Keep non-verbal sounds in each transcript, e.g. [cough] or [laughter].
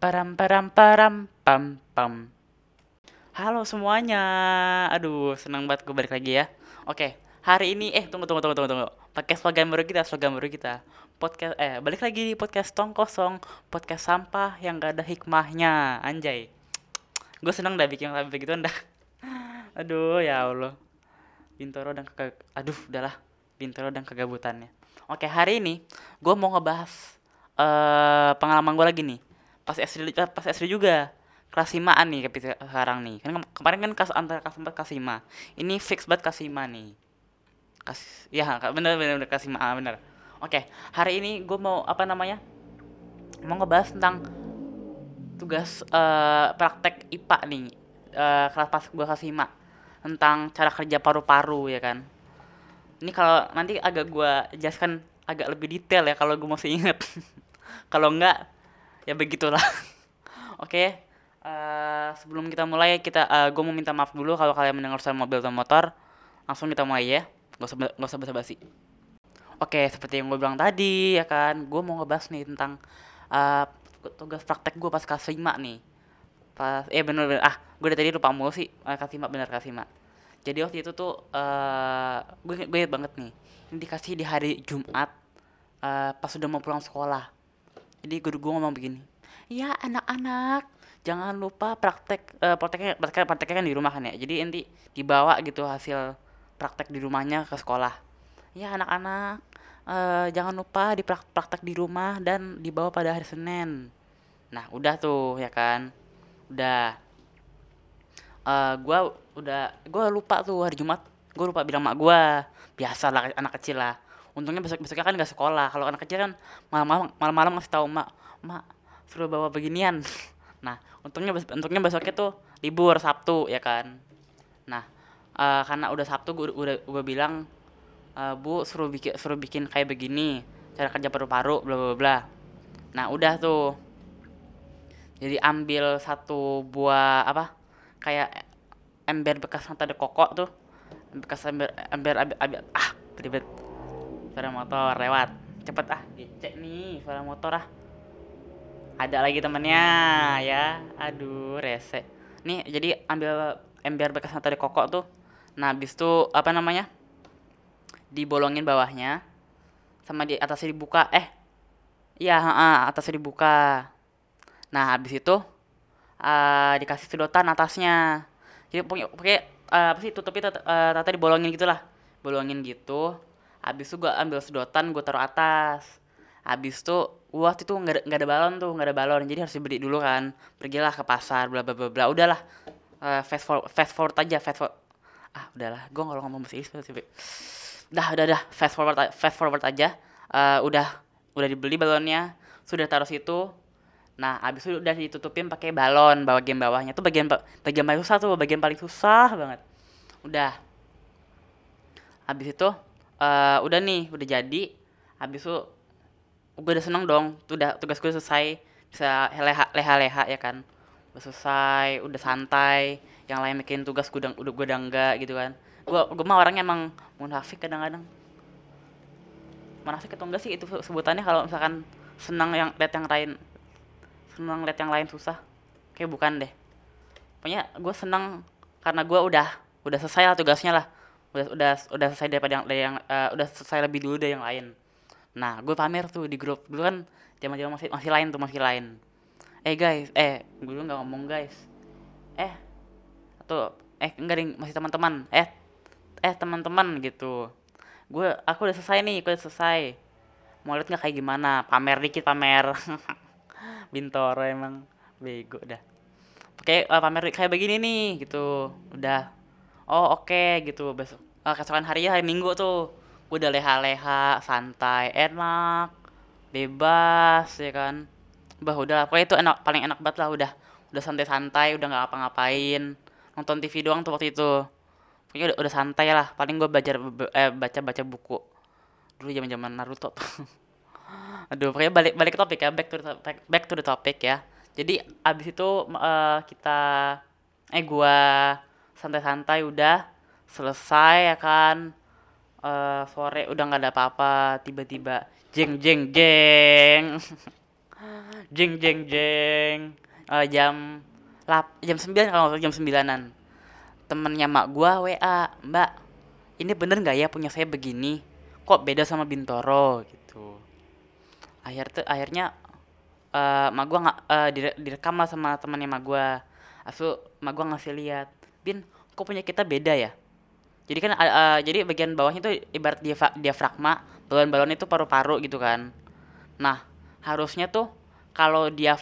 Param param param pam pam. Halo semuanya. Aduh, senang banget gue balik lagi ya. Oke, hari ini eh tunggu tunggu tunggu tunggu tunggu. Pakai slogan baru kita, slogan baru kita. Podcast eh balik lagi di podcast tong kosong, podcast sampah yang gak ada hikmahnya. Anjay. Gue seneng dah bikin sampai begitu dah. [laughs] Aduh, ya Allah. Bintoro dan kegag aduh udahlah. Bintoro dan kegabutannya. Oke, hari ini gue mau ngebahas eh pengalaman gue lagi nih. Pas SD pas SD juga. Kelas 5 nih sekarang nih. Kan kem- kemarin kan kelas antara kelas 4 kelas 5 ini fix banget kelas 5 nih. Kelas ya bener bener, bener kelas 5 ah, bener. Oke hari ini gue mau apa namanya mau ngebahas tentang tugas eh, praktek IPA nih. Eh, kelas pas gue kelas 5 tentang cara kerja paru-paru ya kan. Ini kalau nanti agak gue jelaskan agak lebih detail ya kalau gue masih inget [laughs] kalau enggak ya begitulah. [laughs] Oke eh, sebelum kita mulai kita gue mau minta maaf dulu kalau kalian mendengar suara mobil atau motor. Langsung kita mulai ya. Gak usah gak usah basa-basi. Oke seperti yang gue bilang tadi ya kan gue mau ngebahas nih tentang eh, tugas praktek gue pas kelas 5 nih. Pas eh bener bener ah gue dari tadi lupa mulu sih eh, kelas 5 bener kelas 5 jadi waktu itu tuh eh gue gue banget nih ini dikasih di hari Jumat eh, pas sudah mau pulang sekolah jadi guru gue ngomong begini ya anak-anak jangan lupa praktek eh, prakteknya praktek, prakteknya kan di rumah kan ya. Jadi nanti dibawa gitu hasil praktek di rumahnya ke sekolah. Ya anak-anak eh, jangan lupa dipraktek di rumah dan dibawa pada hari Senin. Nah udah tuh ya kan? Udah. Eh gua udah gua lupa tuh hari Jumat. Gua lupa bilang mak gua. Biasa lah anak kecil lah untungnya besok besoknya kan nggak sekolah. Kalau anak kecil kan malam-malam malam-malam ngasih tahu mak mak suruh bawa beginian. [laughs] Nah untungnya untungnya besoknya tuh libur Sabtu ya kan? Nah eh, karena udah Sabtu gua udah gua bilang "Eh, bu suruh bikin suruh bikin kayak begini cara kerja paru-paru bla bla bla. Nah udah tuh. Jadi ambil satu buah apa kayak ember bekas mata de kokok tuh. Bekas ember ember abi, abi- ah ribet suara motor lewat. Cepet ah dicek nih suara motor ah. Ada lagi temennya ya. Aduh rese. Nih jadi ambil ember bekas mata de kokok tuh. Nah habis tuh apa namanya dibolongin bawahnya sama di atasnya dibuka. Eh iya atasnya dibuka. Nah habis itu eh dikasih sedotan atasnya. Jadi pokoknya eh, apa sih tutupnya tat- eh, tata dibolongin gitulah. Bolongin gitu habis itu gua ambil sedotan gua taruh atas. Habis itu wah itu nggak ada nggak ada balon tuh nggak ada balon. Jadi harus dibeli dulu kan. Pergilah ke pasar bla bla bla bla. Udahlah. Eh, fast forward fast forward aja fast forward. Ah udahlah. Gua kalau ngomong bahasa Inggris sih udah udah udah. Fast forward fast forward aja. Eh, udah udah dibeli balonnya. Sudah taruh situ. Nah, abis itu udah ditutupin pakai balon bagian bawahnya. Tuh bagian bagian paling susah tuh, bagian paling susah banget. Udah. Habis itu eh udah nih, udah jadi. Habis itu gue udah seneng dong. Tuh udah tugas gue selesai. Bisa leha leha leha ya kan. Udah selesai, udah santai. Yang lain bikin tugas gue udah gue udah enggak gitu kan. Gue gue mah orangnya emang munafik kadang-kadang. Munafik atau enggak sih itu sebutannya kalau misalkan senang yang lihat yang lain senang lihat yang lain susah kayak bukan deh pokoknya gue senang karena gue udah udah selesai lah tugasnya lah udah udah udah selesai daripada yang, dari yang eh, udah selesai lebih dulu dari yang lain. Nah gue pamer tuh di grup. Dulu kan zaman zaman masih masih lain tuh masih lain. Eh guys eh gue dulu nggak ngomong guys. Eh atau eh enggak ding masih teman-teman. Eh eh teman-teman gitu. Gue aku udah selesai nih aku udah selesai. Mau lihat nggak kayak gimana? Pamer dikit pamer. [laughs] Bintoro emang. Bego dah. Oke, eh, pamer kayak begini nih gitu. Udah. Oh, oke gitu. Besok eh, keesokan hari hari Minggu tuh. Gue udah leha-leha, santai, enak, bebas ya kan. Bah, udah pokoknya itu enak paling enak banget lah udah. Udah santai-santai, udah nggak apa-ngapain. Nonton TV doang tuh waktu itu. Pokoknya udah, udah santai lah. Paling gue belajar eh, baca-baca buku. Dulu zaman-zaman Naruto tuh. [laughs] Aduh, pokoknya balik balik ke topik ya, back to the topic, back to the topic ya. Jadi abis itu eh, kita eh gua santai-santai udah selesai ya kan. Eh, sore udah nggak ada apa-apa, tiba-tiba jeng jeng jeng. [laughs] jeng jeng jeng. Eh, jam lap jam 9 kalau nggak jam sembilanan. Temennya mak gua WA mbak ini bener nggak ya punya saya begini? Kok beda sama Bintoro? Gitu. Akhir tuh akhirnya eh mak gua nggak dire- direkam lah sama temannya mak gua. Asu mak gua ngasih lihat kok punya kita beda ya? Jadi kan eh, jadi bagian bawahnya tuh ibarat diafra- diafragma balon-balon itu paru-paru gitu kan. Nah harusnya tuh kalau dia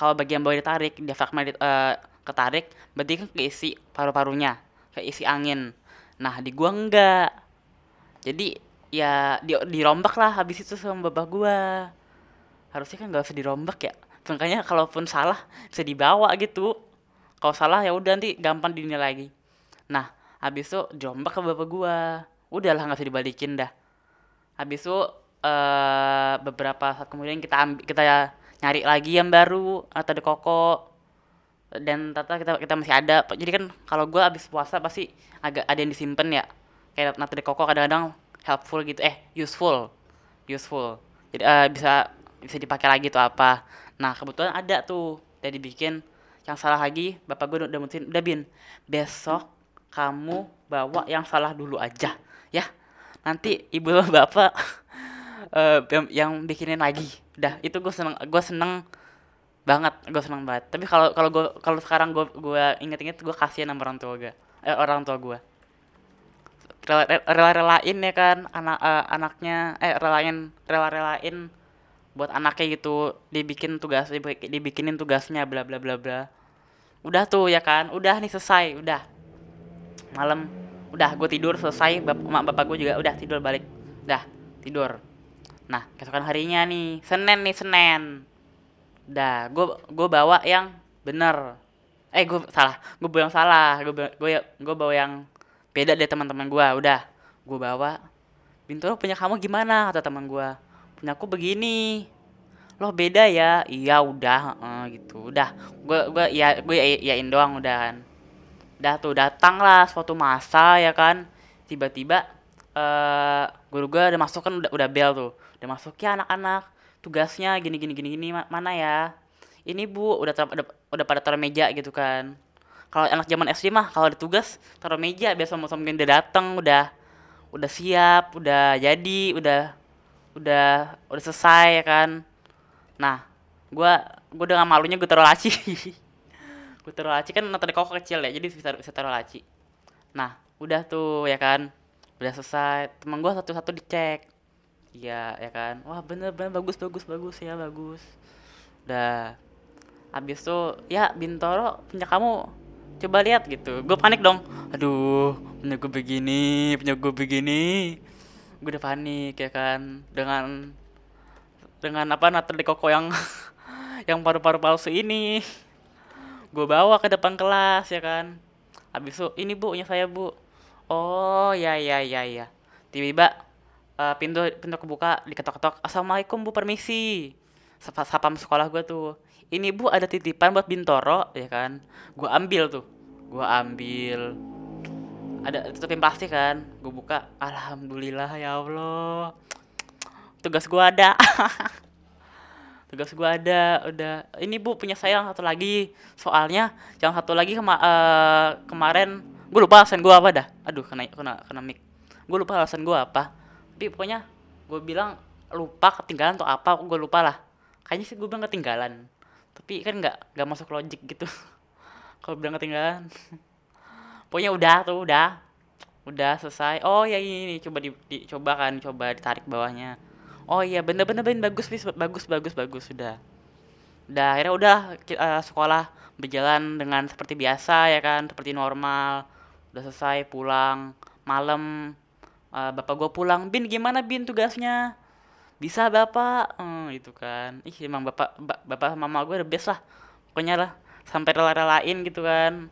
kalau bagian bawah ditarik diafragma di- eh, ketarik berarti kan keisi paru-parunya keisi angin. Nah di gua enggak. Jadi ya di dirombak lah habis itu sama bapak gua. Harusnya kan nggak usah dirombak ya. Makanya kalaupun salah bisa dibawa gitu kalau salah ya udah nanti gampang dinilai lagi. Nah habis itu dirombak ke bapak gua. Udahlah nggak usah dibalikin dah. Habis itu eh beberapa saat kemudian kita ambil kita nyari lagi yang baru atau ada koko. Dan tata kita kita masih ada. Jadi kan kalau gua habis puasa pasti agak ada yang disimpan ya. Kayak nata de koko kadang-kadang helpful gitu. Eh useful. Useful. Jadi eh, bisa bisa dipakai lagi tuh apa. Nah kebetulan ada tuh. Udah dibikin yang salah lagi bapak gue udah mutusin udah bin besok kamu bawa yang salah dulu aja ya. Nanti ibu bapak [laughs] eh, yang, bikinin lagi. Udah itu gue seneng gue seneng banget gue seneng banget. Tapi kalau kalau gue kalau sekarang gue gue inget-inget gue kasihan sama orang tua gue eh, orang tua gue. Rela rela relain ya kan anak eh, anaknya eh relain rela relain buat anaknya gitu dibikin tugas dibi- dibikinin tugasnya bla bla bla bla. Udah tuh ya kan? Udah nih selesai udah. Malam udah gue tidur selesai bap mak bapak gue juga udah tidur balik. Udah tidur. Nah keesokan harinya nih senin nih senin. Udah gue gue bawa yang bener. Eh gue salah gue bawa yang salah. Gue gue gue bawa yang beda dari teman-teman gue udah gue bawa Bintoro punya kamu gimana? kata teman gue punya aku begini. Loh beda ya? Iya udah heeh, gitu. Udah gue gue ya gue yain doang udah. Kan udah tuh datang lah suatu masa ya kan? Tiba-tiba eh guru gue udah masuk kan udah udah bel tuh. Udah masuk ya anak-anak tugasnya gini gini gini gini ma- mana ya? Ini bu udah tar- udah, udah pada taruh meja gitu kan. Kalau anak zaman SD mah kalau ada tugas taruh meja biasa mau mungkin udah datang udah udah siap udah jadi udah udah udah selesai ya kan? Nah gua gua dengan malunya gue taruh laci. [laughs] Gue taruh laci kan tadi koko kecil ya jadi bisa bisa taruh laci. Nah udah tuh ya kan? Udah selesai. Teman gua satu-satu dicek. Iya ya kan? Wah bener bener bagus bagus bagus. Ya bagus. Udah. Habis tuh ya Bintoro punya kamu. Coba lihat gitu. Gue panik dong. Aduh punya gue begini punya gue begini gue udah panik ya kan? Dengan dengan apa di koko yang [laughs] yang paru-paru palsu ini. Gue bawa ke depan kelas ya kan? Habis itu ini bu punya saya bu. Oh ya ya ya ya. Tiba-tiba eh, pintu pintu kebuka diketok-ketok. Assalamualaikum bu permisi. Sapa sapam sekolah gue tuh. Ini bu ada titipan buat Bintoro ya kan? Gue ambil tuh. Gue ambil ada tutupin plastik kan. Gue buka alhamdulillah ya allah. Tugas gue ada. [laughs] Tugas gue ada udah. Ini bu punya saya yang satu lagi. Soalnya yang satu lagi kema eh, kemarin gue lupa alasan gue apa dah. Aduh kena kena kena mic. Gue lupa alasan gue apa. Tapi pokoknya gue bilang lupa ketinggalan atau apa gue lupa lah. Kayaknya sih gue bilang ketinggalan. Tapi kan nggak nggak masuk logik gitu. [laughs] Kalau bilang ketinggalan [laughs] pokoknya udah tuh udah. Udah selesai. Oh ya ini, ini coba di, dicoba kan coba ditarik bawahnya. Oh iya bener bener bener bagus bis bagus bagus bagus sudah udah akhirnya udah eh, sekolah berjalan dengan seperti biasa ya kan seperti normal. Udah selesai pulang malam. Eh, bapak gue pulang bin gimana bin tugasnya? Bisa bapak. Hmm, itu kan. Ih emang bapak ba- bapak mama gue the best lah. Pokoknya lah sampai rela-relain gitu kan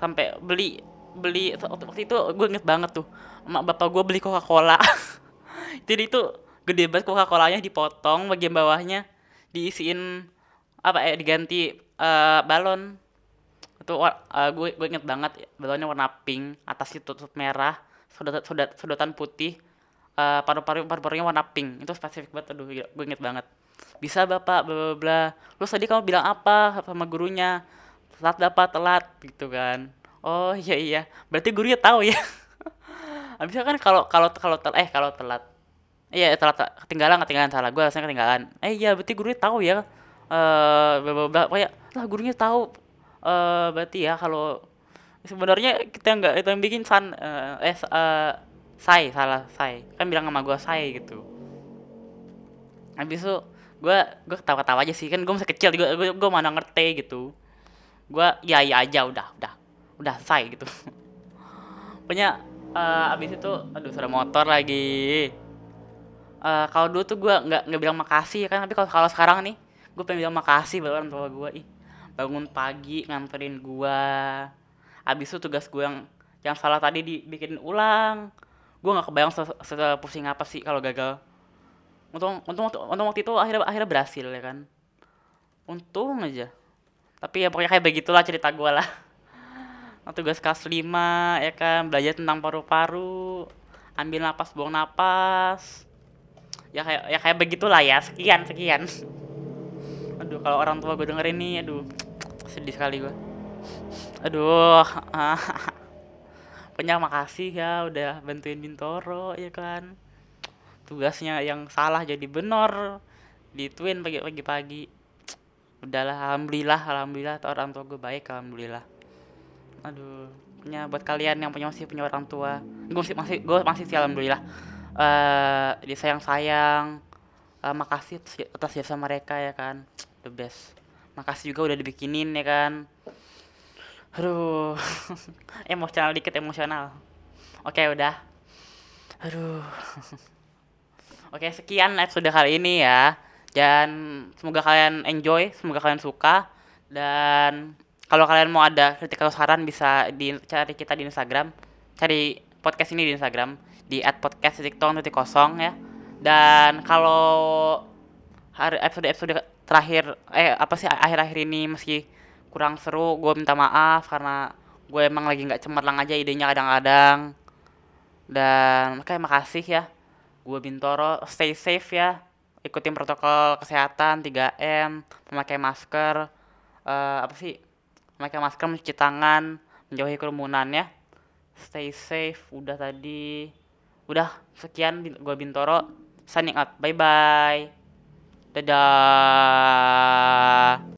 sampai beli beli waktu itu gue inget banget tuh emak bapak gue beli Coca Cola [laughs] jadi itu gede banget Coca Colanya dipotong bagian bawahnya diisiin apa eh diganti eh, balon. Itu eh, gue gue inget banget balonnya warna pink atasnya tutup merah sodot sodot sodotan putih eh, paru-paru paru-parunya warna pink. Itu spesifik banget aduh gue inget banget. Bisa bapak bla bla bla. Terus tadi kamu bilang apa sama gurunya telat dapat telat gitu kan. Oh iya iya. Berarti gurunya tahu ya. [laughs] Habisnya kan kalau kalau kalau tel eh kalau telat. Iya telat ketinggalan ketinggalan. Salah gue rasanya ketinggalan. Eh iya berarti gurunya tahu ya. Eh bla kayak lah gurunya tahu. Eh berarti ya kalau sebenarnya kita nggak itu yang bikin san eh, eh eh, say salah say kan bilang sama gue say gitu. Habis itu gue gue ketawa-ketawa aja sih. Kan gue masih kecil gue, gue mana ngerti gitu gue ya ya aja udah udah udah selesai gitu. [laughs] Punya eh abis itu aduh sudah motor lagi. Eh kalau dulu tuh gue nggak nggak bilang makasih ya kan tapi kalau kalau sekarang nih gue pengen bilang makasih buat orang tua gue ih bangun pagi nganterin gue abis itu tugas gue yang yang salah tadi dibikin ulang. Gue nggak kebayang pusing apa sih kalau gagal. Untung untung untung waktu itu akhirnya akhirnya berhasil ya kan. Untung aja tapi ya pokoknya kayak begitulah cerita gue lah. [laughs] Nah, tugas kelas 5 ya kan belajar tentang paru-paru ambil napas buang napas. Ya kayak ya kayak begitulah ya sekian sekian. [laughs] Aduh kalau orang tua gue dengerin nih aduh [tsk] sedih sekali gue [tsk] aduh [laughs] pokoknya makasih ya udah bantuin Bintoro ya kan. [tsk] Tugasnya yang salah jadi benar dituin pagi pagi pagi udahlah alhamdulillah alhamdulillah orang tua gue baik alhamdulillah. Aduh punya buat kalian yang punya masih punya orang tua. Gue masih masih gue masih sih alhamdulillah. Eh disayang sayang Eh, makasih atas jasa mereka ya kan. The best. Makasih juga udah dibikinin ya kan. Aduh [laughs] emosional dikit emosional. Oke udah. Aduh. [laughs] Oke sekian episode kali ini ya dan semoga kalian enjoy semoga kalian suka. Dan kalau kalian mau ada kritik atau saran bisa dicari kita di Instagram. Cari podcast ini di Instagram di @podcast_tong ya. Dan kalau episode episode terakhir eh apa sih akhir-akhir ini meski kurang seru gue minta maaf karena gue emang lagi nggak cemerlang aja idenya kadang-kadang. Dan makanya makasih ya. Gue Bintoro stay safe ya ikutin protokol kesehatan 3M memakai masker eh, apa sih? Memakai masker mencuci tangan menjauhi kerumunan ya. Stay safe udah tadi. Udah sekian gue Bintoro. Signing out. Bye bye dadah